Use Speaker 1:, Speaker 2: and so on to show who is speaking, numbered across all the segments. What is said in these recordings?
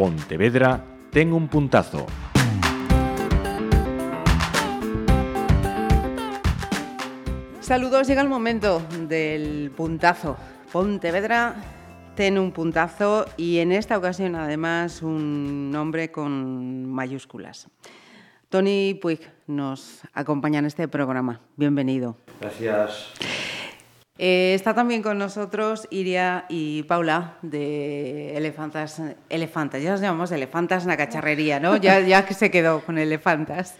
Speaker 1: Pontevedra, tengo un puntazo.
Speaker 2: Saludos, llega el momento del puntazo. Pontevedra tiene un puntazo y en esta ocasión además un nombre con mayúsculas. Tony Puig nos acompaña en este programa. Bienvenido.
Speaker 3: Gracias.
Speaker 2: Eh, está también con nosotros Iria y Paula de Elefantas. Elefantas, ya las llamamos Elefantas en la cacharrería, ¿no? Ya, ya que se quedó con Elefantas.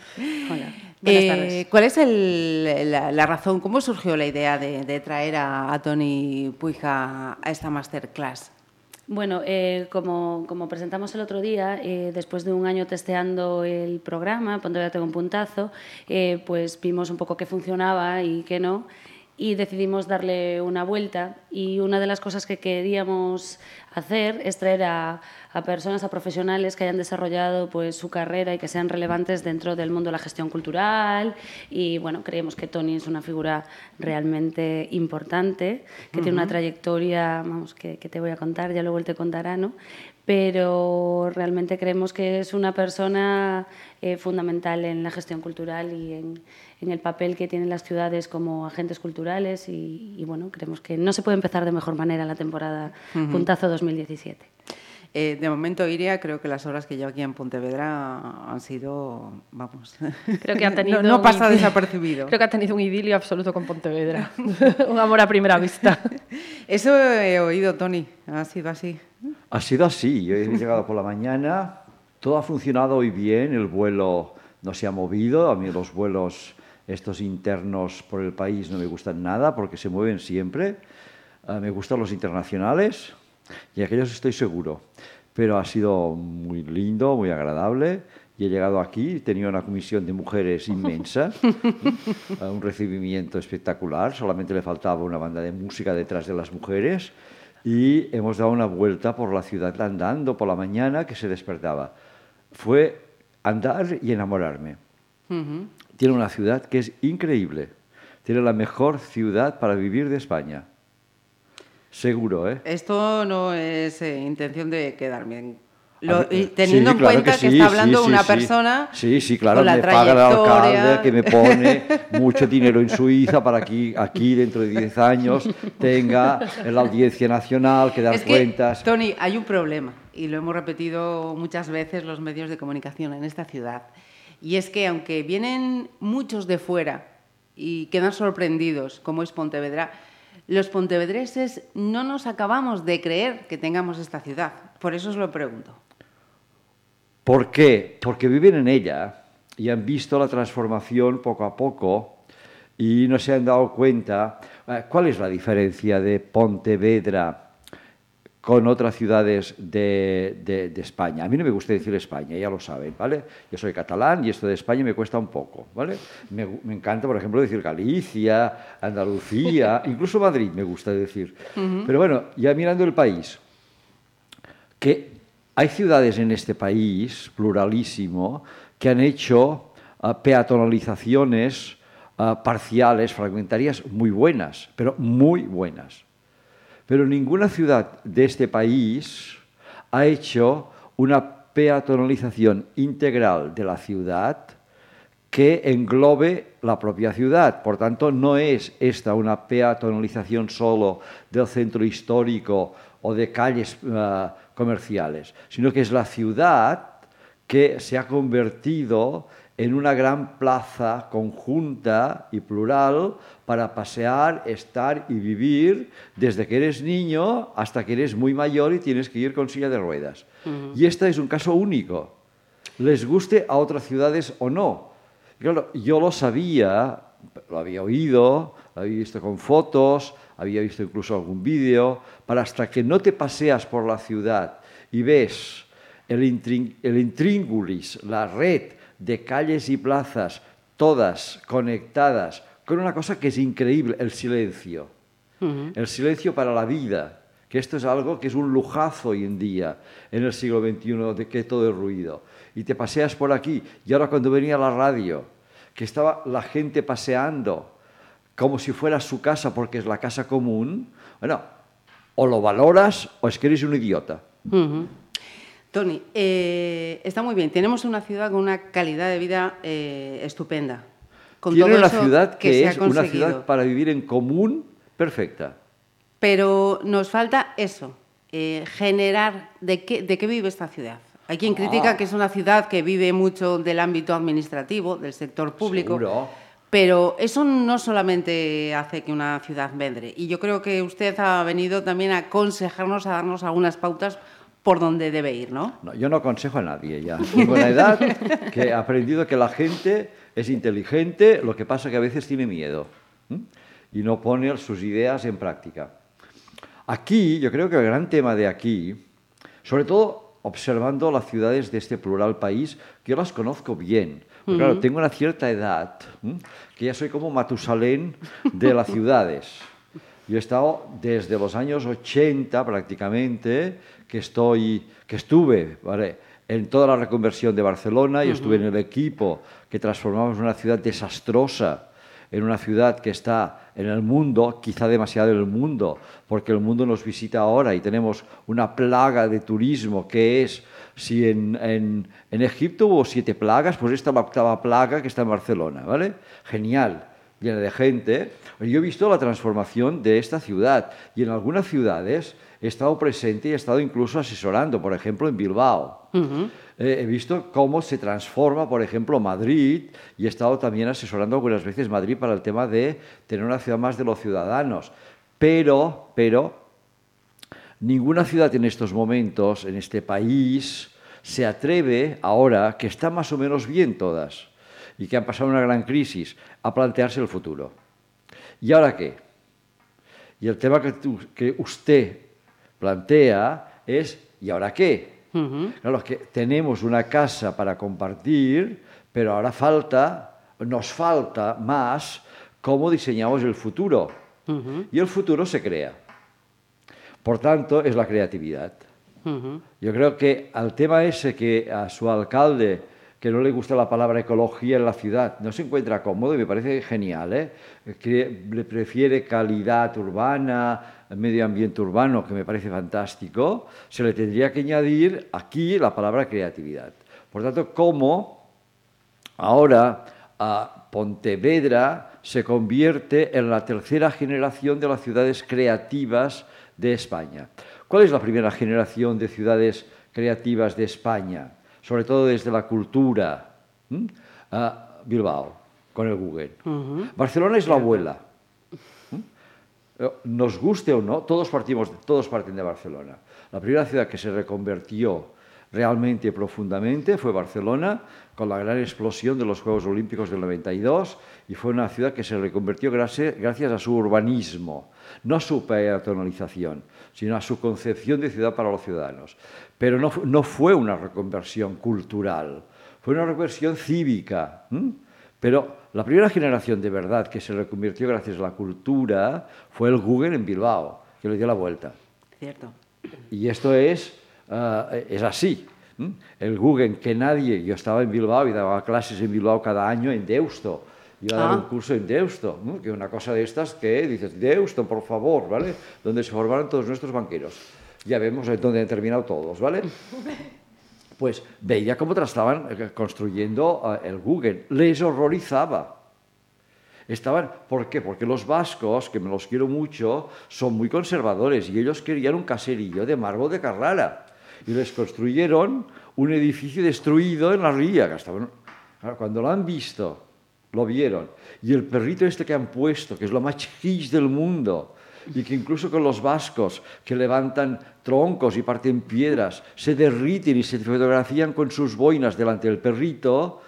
Speaker 4: Hola.
Speaker 2: Eh,
Speaker 4: Buenas tardes.
Speaker 2: ¿Cuál es el- la, la razón, cómo surgió la idea de, de traer a, a Tony Puig a, esta masterclass?
Speaker 4: Bueno, eh, como, como presentamos el otro día, eh, después de un año testeando el programa, Pontevedra Tengo un Puntazo, eh, pues vimos un poco qué funcionaba y qué no, y decidimos darle una vuelta. Y una de las cosas que queríamos hacer es traer a, a personas, a profesionales que hayan desarrollado pues, su carrera y que sean relevantes dentro del mundo de la gestión cultural. Y bueno, creemos que Tony es una figura realmente importante, que tiene una trayectoria, vamos, que, que te voy a contar, ya luego él te contará, ¿no? Pero realmente creemos que es una persona eh, fundamental en la gestión cultural y en, en el papel que tienen las ciudades como agentes culturales y, y, bueno, creemos que no se puede empezar de mejor manera la temporada Puntazo 2017.
Speaker 2: Eh, de momento, Iria, creo que las horas que llevo aquí en Pontevedra han sido, vamos,
Speaker 5: Creo que ha tenido
Speaker 2: no, no pasa
Speaker 5: idilio-
Speaker 2: desapercibido.
Speaker 5: Creo que ha tenido un idilio absoluto con Pontevedra. un amor a primera vista.
Speaker 2: Eso he oído, Tony. Ha sido así.
Speaker 3: Ha sido así. Yo he llegado por la mañana, todo ha funcionado hoy bien, el vuelo no se ha movido. A mí los vuelos estos internos por el país no me gustan nada porque se mueven siempre. Ah, me gustan los internacionales y aquellos estoy seguro. Pero ha sido muy lindo, muy agradable. Y he llegado aquí, tenido una comisión de mujeres inmensa, a un recibimiento espectacular, solamente le faltaba una banda de música detrás de las mujeres y hemos dado una vuelta por la ciudad andando por la mañana que se despertaba. Fue andar y enamorarme. Tiene una ciudad que es increíble. Tiene la mejor ciudad para vivir de España. Seguro, ¿eh?
Speaker 2: Esto no es eh, intención de quedarme. Lo- y teniendo
Speaker 3: sí,
Speaker 2: en
Speaker 3: claro
Speaker 2: cuenta que,
Speaker 3: sí,
Speaker 2: está
Speaker 3: sí,
Speaker 2: hablando
Speaker 3: sí,
Speaker 2: una persona
Speaker 3: Sí, sí, claro,
Speaker 2: con la
Speaker 3: me paga el alcalde que me pone mucho dinero en Suiza para que aquí dentro de 10 años tenga en la audiencia nacional que dar
Speaker 2: Es que,
Speaker 3: cuentas.
Speaker 2: Tony, hay un problema, y lo hemos repetido muchas veces los medios de comunicación en esta ciudad, y es que aunque vienen muchos de fuera y quedan sorprendidos, como es Pontevedra, los pontevedreses no nos acabamos de creer que tengamos esta ciudad. Por eso os lo pregunto.
Speaker 3: ¿Por qué? Porque viven en ella y han visto la transformación poco a poco y no se han dado cuenta. eh, ¿Cuál es la diferencia de Pontevedra con otras ciudades de, de- de España? A mí no me gusta decir España, ya lo saben, ¿vale? Yo soy catalán y esto de España me cuesta un poco, ¿vale? Me, encanta, por ejemplo, decir Galicia, Andalucía, incluso Madrid me gusta decir. Pero bueno, ya mirando el país, que hay ciudades en este país, pluralísimo, que han hecho ah, peatonalizaciones ah, parciales, fragmentarias, muy buenas, pero muy buenas. Pero ninguna ciudad de este país ha hecho una peatonalización integral de la ciudad que englobe la propia ciudad. Por tanto, no es esta una peatonalización solo del centro histórico o de calles eh, comerciales, sino que es la ciudad que se ha convertido en una gran plaza conjunta y plural para pasear, estar y vivir desde que eres niño hasta que eres muy mayor y tienes que ir con silla de ruedas. Y este es un caso único. Les guste a otras ciudades o no. Claro, yo lo sabía, lo había oído, lo había visto con fotos, había visto incluso algún vídeo, para hasta que no te paseas por la ciudad y ves el, intrin- el intríngulis, la red de calles y plazas, todas conectadas, con una cosa que es increíble, el silencio. El silencio para la vida, que esto es algo que es un lujazo hoy en día, en el siglo XXI, de que todo es ruido. Y te paseas por aquí, y ahora cuando venía la radio, que estaba la gente paseando como si fuera su casa porque es la casa común, bueno, o lo valoras o es que eres un idiota.
Speaker 2: Ujú. Tony, eh, está muy bien. Tenemos una ciudad con una calidad de vida eh, estupenda. Con
Speaker 3: Tiene
Speaker 2: todo
Speaker 3: una
Speaker 2: eso
Speaker 3: ciudad que, es una ciudad para vivir en común perfecta.
Speaker 2: Pero nos falta eso, eh, generar de qué, de qué vive esta ciudad. Hay quien critica
Speaker 3: Ah.
Speaker 2: que es una ciudad que vive mucho del ámbito administrativo, del sector público.
Speaker 3: Seguro.
Speaker 2: Pero eso no solamente hace que una ciudad medre. Y yo creo que usted ha venido también a aconsejarnos, a darnos algunas pautas por donde debe ir, ¿no?
Speaker 3: No, yo no aconsejo a nadie ya. Tengo una edad que he aprendido que la gente es inteligente, lo que pasa que a veces tiene miedo ¿m? y no pone sus ideas en práctica. Aquí, yo creo que el gran tema de aquí, sobre todo observando las ciudades de este plural país, que yo las conozco bien. Claro, tengo una cierta edad, ¿m? que ya soy como Matusalén de las ciudades. Yo he estado desde los años 80 prácticamente, que, estoy, que estuve ¿vale? en toda la reconversión de Barcelona y estuve en el equipo que transformamos una ciudad desastrosa en una ciudad que está en el mundo, quizá demasiado en el mundo, porque el mundo nos visita ahora y tenemos una plaga de turismo que es, si en, en, en Egipto hubo siete plagas, pues esta es la octava plaga que está en Barcelona, ¿vale? Genial llena de gente. Yo he visto la transformación de esta ciudad y en algunas ciudades he estado presente y he estado incluso asesorando, por ejemplo, en Bilbao. Eh, he visto cómo se transforma, por ejemplo, Madrid y he estado también asesorando algunas veces Madrid para el tema de tener una ciudad más de los ciudadanos. Pero, pero, ninguna ciudad en estos momentos, en este país, se atreve ahora, que está más o menos bien todas, y que han pasado una gran crisis, a plantearse el futuro. ¿Y ahora qué? Y el tema que, tú- que usted plantea es, ¿y ahora qué? Claro, es que tenemos una casa para compartir, pero ahora falta, nos falta más cómo diseñamos el futuro. Y el futuro se crea. Por tanto, es la creatividad. Yo creo que al tema ese que a su alcalde, que no le gusta la palabra ecología en la ciudad, no se encuentra cómodo y me parece genial, ¿eh? que le prefiere calidad urbana, medio ambiente urbano, que me parece fantástico, se le tendría que añadir aquí la palabra creatividad. Por tanto, ¿cómo ahora a Pontevedra se convierte en la tercera generación de las ciudades creativas de España. ¿Cuál es la primera generación de ciudades creativas de España? Sobre todo desde la cultura. Ah, Bilbao, con el Google. Barcelona es la abuela. Eh, Nos guste o no, todos, partimos, todos parten de Barcelona. La primera ciudad que se reconvertió realmente y profundamente fue Barcelona, con la gran explosión de los Juegos Olímpicos del 92, y fue una ciudad que se reconvirtió gracias, gracias a su urbanismo, no a su peatonalización, sino a su concepción de ciudad para los ciudadanos. Pero no, no fue una reconversión cultural, fue una reconversión cívica. Pero la primera generación de verdad que se reconvirtió gracias a la cultura fue el Google en Bilbao, que le dio la vuelta.
Speaker 2: Cierto.
Speaker 3: Y esto es, ah, es así. El Google, que nadie, yo estaba en Bilbao y daba clases en Bilbao cada año en Deusto. Iba a dar
Speaker 2: Ah.
Speaker 3: un curso en Deusto, ¿no? que una cosa de estas que dices, Deusto, por favor, ¿vale? Donde se formaron todos nuestros banqueros. Ya vemos dónde han terminado todos, ¿vale? Pues veía cómo estaban eh, construyendo ah, el Google. Les horrorizaba. Estaban, ¿Por qué? Porque los vascos, que me los quiero mucho, son muy conservadores y ellos querían un caserillo de mármol de Carrara. Y les construyeron un edificio destruido en la ría. que estaban- Cuando lo han visto, lo vieron. Y el perrito este que han puesto, que es lo más chiquis del mundo, y que incluso con los vascos que levantan troncos y parten piedras, se derriten y se fotografían con sus boinas delante del perrito,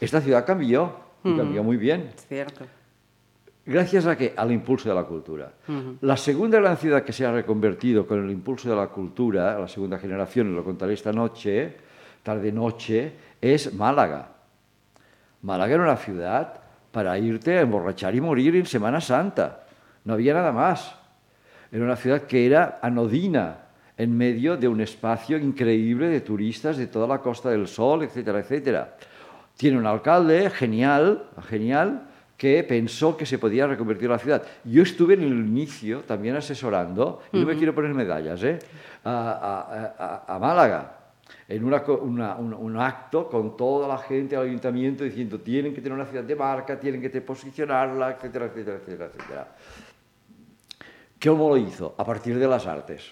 Speaker 3: esta ciudad cambió, y cambió muy bien.
Speaker 2: Es cierto.
Speaker 3: Gracias a qué? Al impulso de la cultura. La segunda gran ciudad que se ha reconvertido con el impulso de la cultura, la segunda generación, y lo contaré esta noche, tarde-noche, es Málaga. Málaga era una ciudad para irte a emborrachar y morir en Semana Santa. No había nada más. Era una ciudad que era anodina en medio de un espacio increíble de turistas de toda la Costa del Sol, etcétera, etcétera. Tiene un alcalde genial, genial, que pensó que se podía reconvertir la ciudad. Yo estuve en el inicio también asesorando, y no me quiero poner medallas, ¿eh? a, a- a- a Málaga. En una una- un, un acto con toda la gente del ayuntamiento diciendo tienen que tener una ciudad de marca, tienen que posicionarla, etcétera, etcétera, etcétera, etcétera. ¿Cómo lo hizo? A partir de las artes,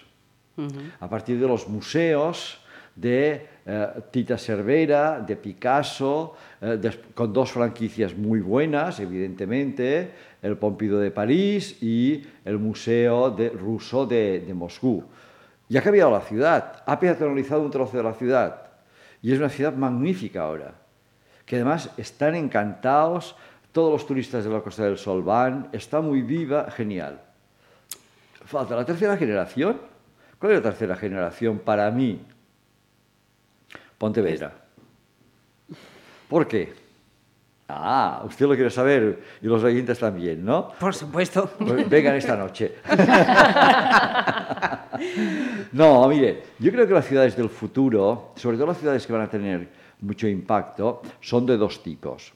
Speaker 3: a partir de los museos de eh, Tita Cervera, de Picasso, eh, con dos franquicias muy buenas, evidentemente, el Pompidou de París y el Museo de Ruso de, de Moscú. Y ha cambiado la ciudad, ha peatonalizado un trozo de la ciudad. Y es una ciudad magnífica ahora, que además están encantados, todos los turistas de la Costa del Sol van, está muy viva, genial. Falta la tercera generación. ¿Cuál es la tercera generación para mí? Pontevedra. ¿Por qué? Ah, usted lo quiere saber y los oyentes también, ¿no?
Speaker 2: Por supuesto.
Speaker 3: Pues vengan esta noche. no, mire, yo creo que las ciudades del futuro, sobre todo las ciudades que van a tener mucho impacto, son de dos tipos.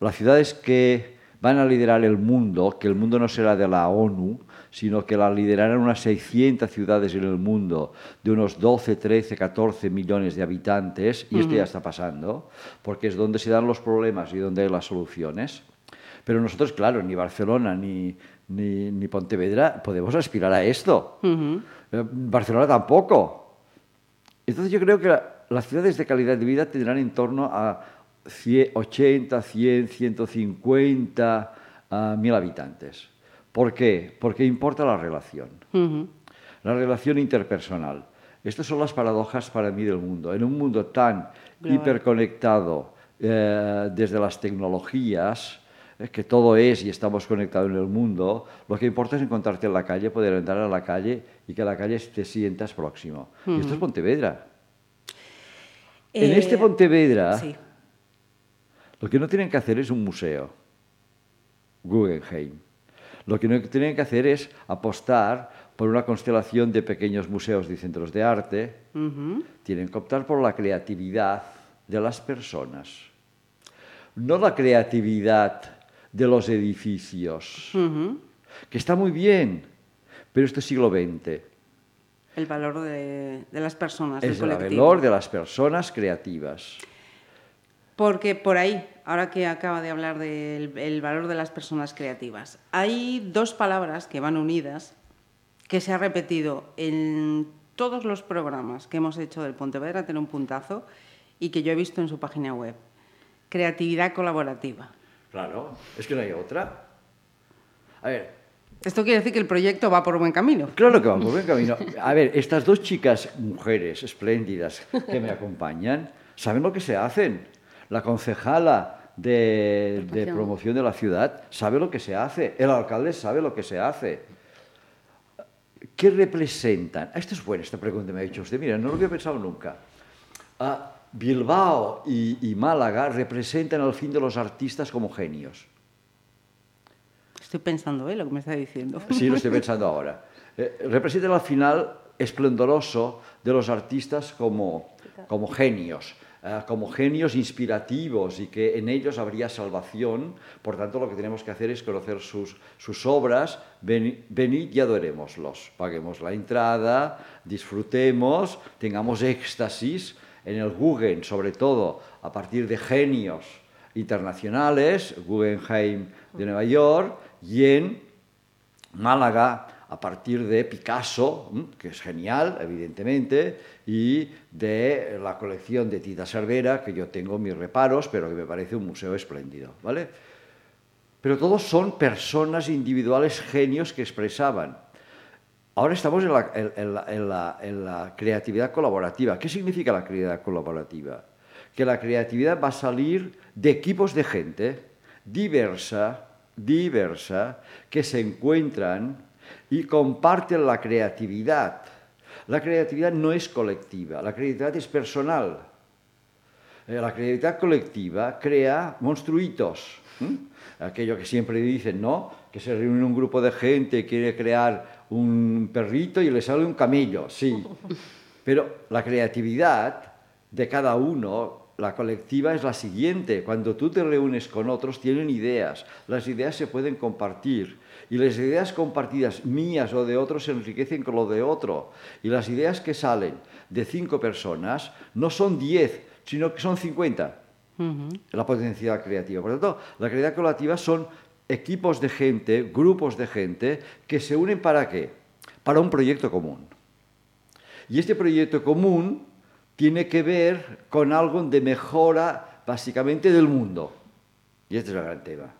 Speaker 3: Las ciudades que van a liderar el mundo, que el mundo no será de la ONU, sino que la liderarán unas 600 ciudades en el mundo de unos 12, 13, 14 millones de habitantes, y esto ya está pasando, porque es donde se dan los problemas y donde hay las soluciones. Pero nosotros, claro, ni Barcelona ni, ni, ni Pontevedra podemos aspirar a esto. Eh, Barcelona tampoco. Entonces yo creo que la- las ciudades de calidad de vida tendrán en torno a 100, 80, 100, 150 ah, mil habitantes. ¿Por qué? Porque importa la relación, la relación interpersonal. Estas son las paradojas para mí del mundo. En un mundo tan hiperconectado eh, desde las tecnologías, que todo es y estamos conectados en el mundo, lo que importa es encontrarte en la calle, poder entrar a la calle y que a la calle te sientas próximo. Y esto es Pontevedra. En
Speaker 2: Eh,
Speaker 3: este Pontevedra,
Speaker 2: Sí.
Speaker 3: lo que no tienen que hacer es un museo, Guggenheim. Lo que no tienen que hacer es apostar por una constelación de pequeños museos y centros de arte. Tienen que optar por la creatividad de las personas, no la creatividad de los edificios, que está muy bien, pero esto es siglo XX.
Speaker 2: El valor de, de las personas,
Speaker 3: Es
Speaker 2: del
Speaker 3: el valor de las personas creativas.
Speaker 2: Porque por ahí, ahora que acaba de hablar del el valor de las personas creativas, hay dos palabras que van unidas, que se ha repetido en todos los programas que hemos hecho del Pontevedra Tiene un puntazo y que yo he visto en su página web. Creatividad colaborativa.
Speaker 3: Claro, es que no hay otra. A ver,
Speaker 2: Esto quiere decir que el proyecto va por buen camino.
Speaker 3: Claro que vamos por buen camino. A ver, estas dos chicas, mujeres espléndidas que me acompañan, saben lo que se hacen. La concejala de, de
Speaker 4: Promoción.
Speaker 3: de la ciudad sabe lo que se hace. El alcalde sabe lo que se hace. ¿Qué representan? Ah, Esto es buena esta pregunta, me ha dicho usted. Mira, no lo había pensado nunca. Ah, Bilbao y, y Málaga representan al fin de los artistas como genios.
Speaker 2: Estoy pensando, ¿eh? Lo que me está diciendo.
Speaker 3: Sí, lo estoy pensando ahora. Eh, representan al final esplendoroso de los artistas como, como genios, eh, como genios inspirativos y que en ellos habría salvación. Por tanto, lo que tenemos que hacer es conocer sus, sus obras, Veni- venid y adorémoslos. Paguemos la entrada, disfrutemos, tengamos éxtasis en el Guggen, sobre todo a partir de genios internacionales, Guggenheim de Nueva York, y en Málaga a partir de Picasso, ¿m? que es genial, evidentemente, y de la colección de Tita Cervera, que yo tengo mis reparos, pero que me parece un museo espléndido, ¿vale? Pero todos son personas individuales genios que expresaban. Ahora estamos en la, creatividad colaborativa. ¿Qué significa la creatividad colaborativa? Que la creatividad va a salir de equipos de gente diversa, diversa, que se encuentran y comparten la creatividad. La creatividad no es colectiva, la creatividad es personal. Eh, La creatividad colectiva crea monstruitos. Aquello que siempre dicen, ¿no? Que se reúne un grupo de gente y quiere crear un perrito y le sale un camello. Sí. Pero la creatividad de cada uno, la colectiva es la siguiente. Cuando tú te reúnes con otros, tienen ideas. Las ideas se pueden compartir. Y las ideas compartidas mías o de otros se enriquecen con lo de otro. Y las ideas que salen de cinco personas no son diez, sino que son cincuenta. La potencialidad creativa. Por lo tanto, la creatividad colaborativa son equipos de gente, grupos de gente, que se unen para qué? Para un proyecto común. Y este proyecto común tiene que ver con algo de mejora básicamente del mundo. Y este es el gran tema.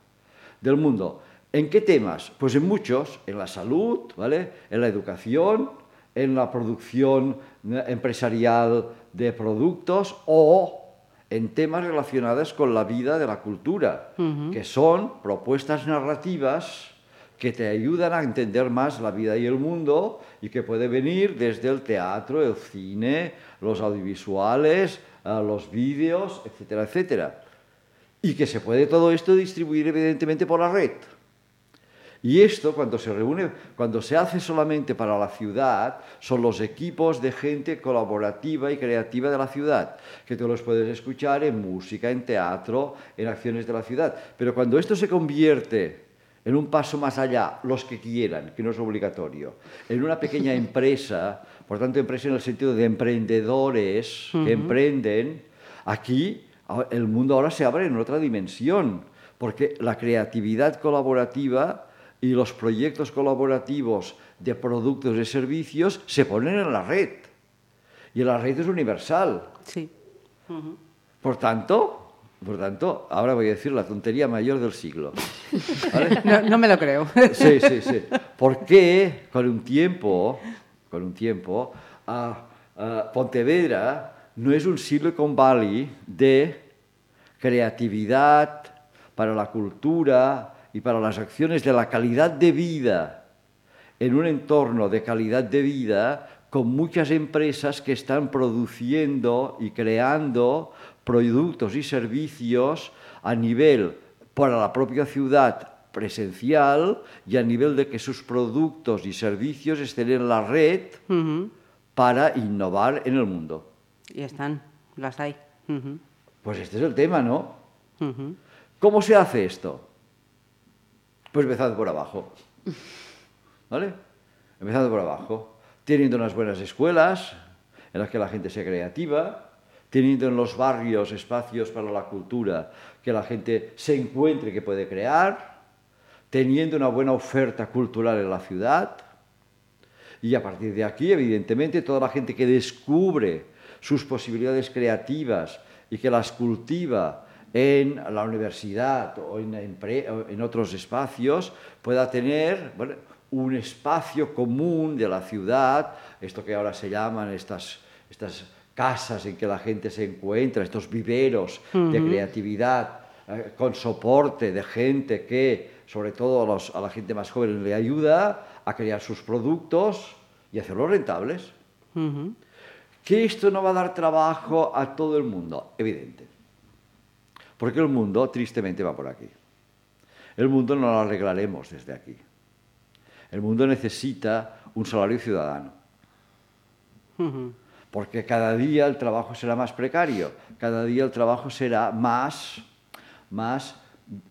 Speaker 3: Del mundo. ¿En qué temas? Pues en muchos, en la salud, ¿vale? En la educación, en la producción empresarial de productos o en temas relacionados con la vida de la cultura, que son propuestas narrativas que te ayudan a entender más la vida y el mundo y que puede venir desde el teatro, el cine, los audiovisuales, eh, los vídeos, etcétera, etcétera. Y que se puede todo esto distribuir evidentemente por la red. Y esto, cuando se reúne, cuando se hace solamente para la ciudad, son los equipos de gente colaborativa y creativa de la ciudad, que tú los puedes escuchar en música, en teatro, en acciones de la ciudad. Pero cuando esto se convierte en un paso más allá, los que quieran, que no es obligatorio, en una pequeña empresa, por tanto empresa en el sentido de emprendedores que emprenden, aquí el mundo ahora se abre en otra dimensión, porque la creatividad colaborativa y los proyectos colaborativos de productos y servicios se ponen en la red. Y la red es universal.
Speaker 2: Sí.
Speaker 3: Por tanto, por tanto, ahora voy a decir la tontería mayor del siglo.
Speaker 2: No, no, me lo creo.
Speaker 3: Sí, sí, sí. ¿Por qué con un tiempo, con un tiempo, Pontevedra no es un Silicon Valley de creatividad para la cultura, y para las acciones de la calidad de vida en un entorno de calidad de vida con muchas empresas que están produciendo y creando productos y servicios a nivel para la propia ciudad presencial y a nivel de que sus productos y servicios estén en la red para innovar en el mundo.
Speaker 2: Y están, las hay.
Speaker 3: Pues este es el tema, ¿no? ¿Cómo se hace esto? Pues empezando por abajo. ¿Vale? Empezando por abajo. Teniendo unas buenas escuelas en las que la gente sea creativa, teniendo en los barrios espacios para la cultura que la gente se encuentre que puede crear, teniendo una buena oferta cultural en la ciudad. Y a partir de aquí, evidentemente, toda la gente que descubre sus posibilidades creativas y que las cultiva en la universidad o en, otros espacios pueda tener un espacio común de la ciudad, esto que ahora se llaman estas, estas casas en que la gente se encuentra, estos viveros de creatividad, eh, con soporte de gente que, sobre todo a, la gente más joven, le ayuda a crear sus productos y hacerlos rentables. Que esto no va a dar trabajo a todo el mundo, evidente. Porque el mundo tristemente va por aquí. El mundo no lo arreglaremos desde aquí. El mundo necesita un salario ciudadano. Porque cada día el trabajo será más precario, cada día el trabajo será más, más,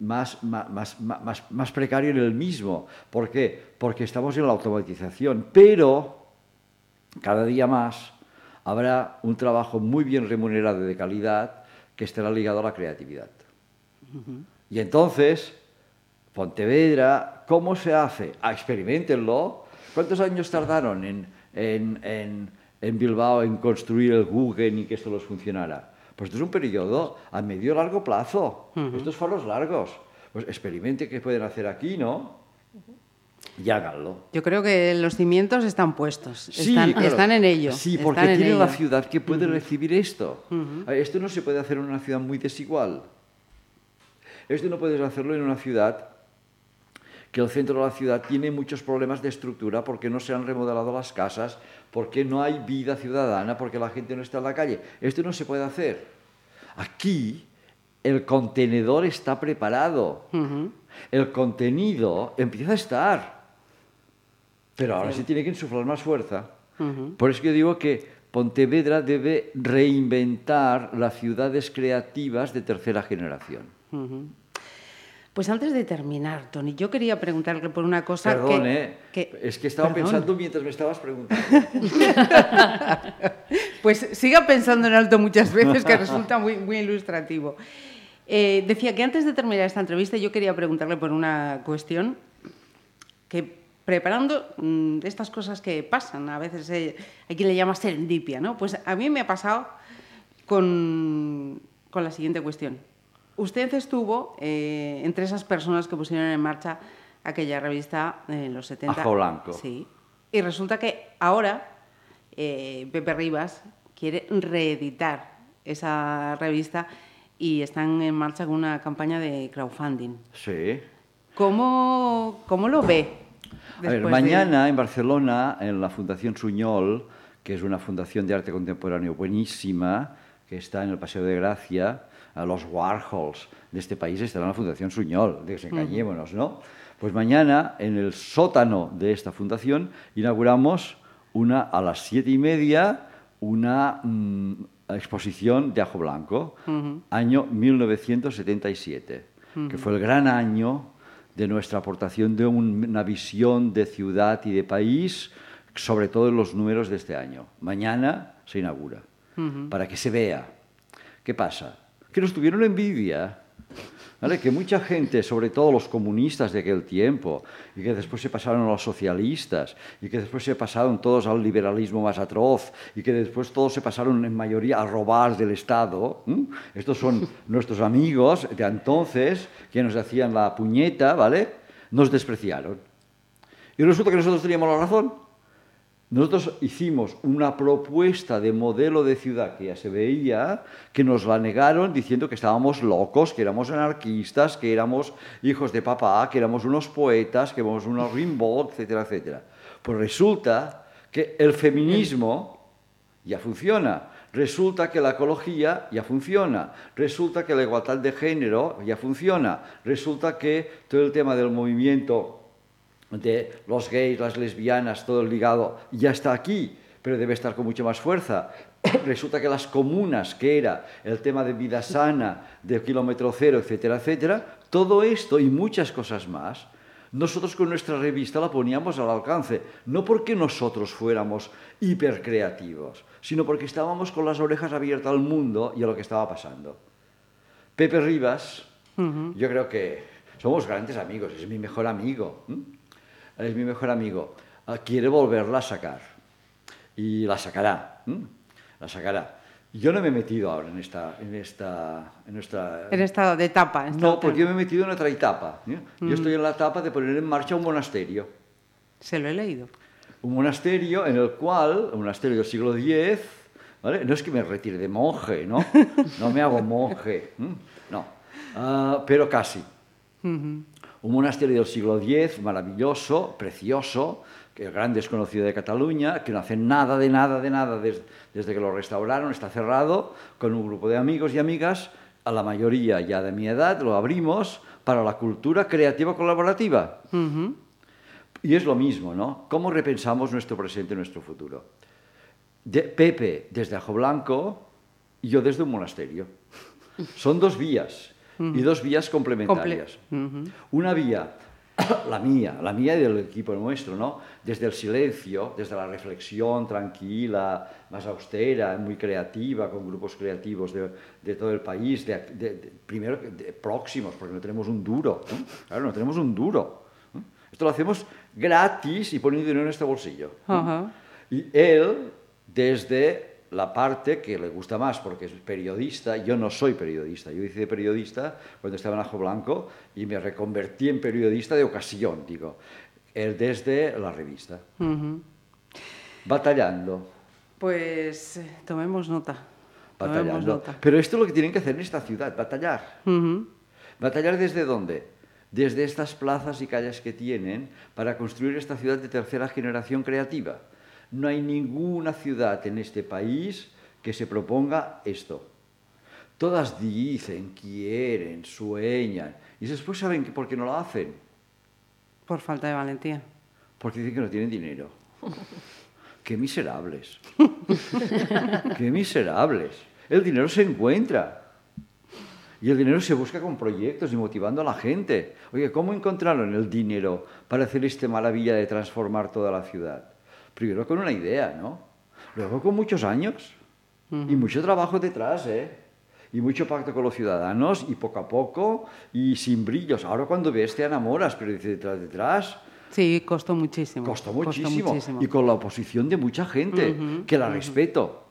Speaker 3: más, más, más, más precario en el mismo. ¿Por qué? Porque estamos en la automatización, pero cada día más habrá un trabajo muy bien remunerado y de calidad que estará ligado a la creatividad. Y entonces, Pontevedra, ¿cómo se hace? Ah, experimentenlo. ¿Cuántos años tardaron en, en, en, Bilbao en construir el Google y que esto los funcionara? Pues esto es un periodo a medio largo plazo. Estos faros largos. Pues experimente qué pueden hacer aquí, ¿no? Y háganlo.
Speaker 2: Yo creo que los cimientos están puestos, están, están, en ello.
Speaker 3: Sí, porque tiene la ciudad que puede recibir esto. Esto no se puede hacer en una ciudad muy desigual. Esto no puedes hacerlo en una ciudad que el centro de la ciudad tiene muchos problemas de estructura porque no se han remodelado las casas, porque no hay vida ciudadana, porque la gente no está en la calle. Esto no se puede hacer. Aquí el contenedor está preparado. El contenido empieza a estar. Pero ahora sí. se tiene que insuflar más fuerza. Por eso yo digo que Pontevedra debe reinventar las ciudades creativas de tercera generación.
Speaker 2: Pues antes de terminar, Tony, yo quería preguntarle por una cosa
Speaker 3: Perdón,
Speaker 2: que,
Speaker 3: ¿eh?
Speaker 2: que-
Speaker 3: Es que estaba
Speaker 2: Perdón.
Speaker 3: pensando mientras me estabas preguntando.
Speaker 2: Pues siga pensando en alto muchas veces, que resulta muy, muy ilustrativo. Eh, decía que antes de terminar esta entrevista yo quería preguntarle por una cuestión que preparando mm, estas cosas que pasan, a veces eh, quien le llama serendipia, ¿no? Pues a mí me ha pasado con, con la siguiente cuestión. Usted estuvo eh, entre esas personas que pusieron en marcha aquella revista en los 70.
Speaker 3: Ajo Blanco.
Speaker 2: Sí. Y resulta que ahora Pepe Rivas quiere reeditar esa revista y están en marcha con una campaña de crowdfunding.
Speaker 3: Sí.
Speaker 2: ¿Cómo, cómo lo ve?
Speaker 3: A ver,
Speaker 2: de-
Speaker 3: mañana en Barcelona, en la Fundación Suñol, que es una fundación de arte contemporáneo buenísima, que está en el Paseo de Gracia, a los Warhols de este país estará en la Fundación Suñol, desengañémonos, ¿no? Pues mañana, en el sótano de esta fundación, inauguramos una, a las siete y media una mm, exposición de Ajo Blanco, año 1977, que fue el gran año de nuestra aportación de un- una visión de ciudad y de país, sobre todo en los números de este año. Mañana se inaugura, para que se vea. ¿Qué pasa? Que nos tuvieron envidia. ¿Vale? Que mucha gente, sobre todo los comunistas de aquel tiempo, y que después se pasaron a los socialistas, y que después se pasaron todos al liberalismo más atroz, y que después todos se pasaron en mayoría a robar del Estado. Estos son nuestros amigos de entonces, que nos hacían la puñeta, ¿vale? Nos despreciaron. Y resulta que nosotros teníamos la razón. Nosotros hicimos una propuesta de modelo de ciudad que ya se veía, que nos la negaron diciendo que estábamos locos, que éramos anarquistas, que éramos hijos de papá, que éramos unos poetas, que éramos unos Rimbaud, etcétera, etcétera. Pues resulta que el feminismo ya funciona. Resulta que la ecología ya funciona. Resulta que la igualdad de género ya funciona. Resulta que todo el tema del movimiento de los gays, las lesbianas, todo el ligado, ya está aquí, pero debe estar con mucha más fuerza. Resulta que las comunas, que era el tema de vida sana, de kilómetro cero, etcétera, etcétera, todo esto y muchas cosas más, nosotros con nuestra revista la poníamos al alcance, no porque nosotros fuéramos hipercreativos, sino porque estábamos con las orejas abiertas al mundo y a lo que estaba pasando. Pepe Rivas, yo creo que somos grandes amigos, es mi mejor amigo. Es mi mejor amigo. Ah, Quiere volverla a sacar. Y la sacará. La sacará. Yo no me he metido ahora en esta. En esta en nuestra,
Speaker 2: En estado de etapa. en
Speaker 3: no, porque yo me he metido en otra etapa. ¿eh? Yo estoy en la etapa de poner en marcha un monasterio.
Speaker 2: Se lo he leído.
Speaker 3: Un monasterio en el cual, un monasterio del siglo X, ¿vale? no es que me retire de monje, ¿no? No me hago monje, no, Ah, pero casi. Un monasterio del siglo X, maravilloso, precioso, que el gran desconocido de Cataluña, que no hace nada de nada de nada des- desde que lo restauraron, está cerrado, con un grupo de amigos y amigas, a la mayoría ya de mi edad, lo abrimos para la cultura creativa colaborativa. Y es lo mismo, ¿no? ¿Cómo repensamos nuestro presente y nuestro futuro? De- Pepe desde Ajo Blanco y yo desde un monasterio. Son dos vías y dos vías complementarias. Una vía, la mía, la mía y del equipo nuestro, ¿no? Desde el silencio, desde la reflexión tranquila, más austera, muy creativa, con grupos creativos de, de todo el país, de, de- primero próximos, porque no tenemos un duro. Claro, no tenemos un duro. Esto lo hacemos gratis y poniendo dinero en este bolsillo. Y él, desde la parte que le gusta más, porque es periodista, yo no soy periodista, yo hice periodista cuando estaba en Ajo Blanco y me reconvertí en periodista de ocasión, digo, él desde la revista. Batallando,
Speaker 2: Pues eh, tomemos nota. Tomemos
Speaker 3: batallando.
Speaker 2: nota.
Speaker 3: Pero esto es lo que tienen que hacer en esta ciudad, batallar.
Speaker 2: Ujú.
Speaker 3: ¿Batallar desde dónde? Desde estas plazas y calles que tienen para construir esta ciudad de tercera generación creativa. No hay ninguna ciudad en este país que se proponga esto. Todas dicen, quieren, sueñan, y después saben que por qué no lo hacen.
Speaker 2: Por falta de valentía.
Speaker 3: Porque dicen que no tienen dinero. qué miserables. qué miserables. El dinero se encuentra. Y el dinero se busca con proyectos y motivando a la gente. Oye, ¿cómo encontraron el dinero para hacer esta maravilla de transformar toda la ciudad? Primero con una idea, ¿no? Luego con muchos años. Y mucho trabajo detrás, ¿eh? Y mucho pacto con los ciudadanos y poco a poco y sin brillos. Ahora cuando ves te enamoras, pero detrás, detrás.
Speaker 2: Sí, costó muchísimo.
Speaker 3: Costó muchísimo. Y con la oposición de mucha gente, que la respeto.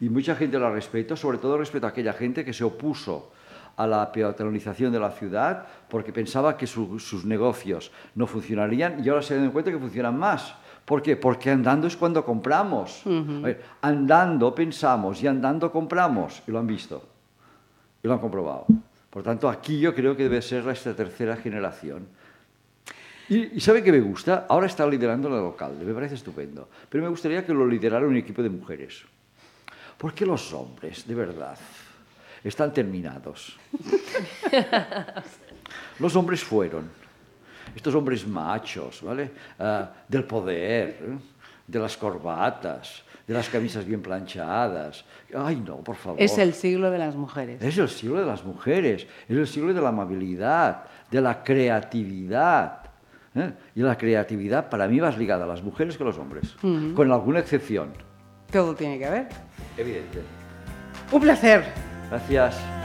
Speaker 3: Y mucha gente la respeto, sobre todo respeto a aquella gente que se opuso a la peatonalización de la ciudad porque pensaba que sus negocios no funcionarían y ahora se dan cuenta que funcionan más. ¿Por qué? Porque andando es cuando compramos. andando pensamos y andando compramos. Y lo han visto. Y lo han comprobado. Por tanto, aquí yo creo que debe ser esta tercera generación. Y, y, ¿sabe qué me gusta? Ahora está liderando la local, me parece estupendo. Pero me gustaría que lo liderara un equipo de mujeres. Porque los hombres, de verdad, están terminados. Los hombres fueron, estos hombres machos, ¿vale? Uh, del poder, ¿eh? de las corbatas, de las camisas bien planchadas. Ay, no, por favor.
Speaker 2: Es el siglo de las mujeres.
Speaker 3: Es el siglo de las mujeres, es el siglo de la amabilidad, de la creatividad. ¿eh? Y la creatividad para mí va ligada a las mujeres que a los hombres, uh -huh. con alguna excepción.
Speaker 2: Todo tiene que ver.
Speaker 3: Evidente.
Speaker 2: Un placer.
Speaker 3: Gracias.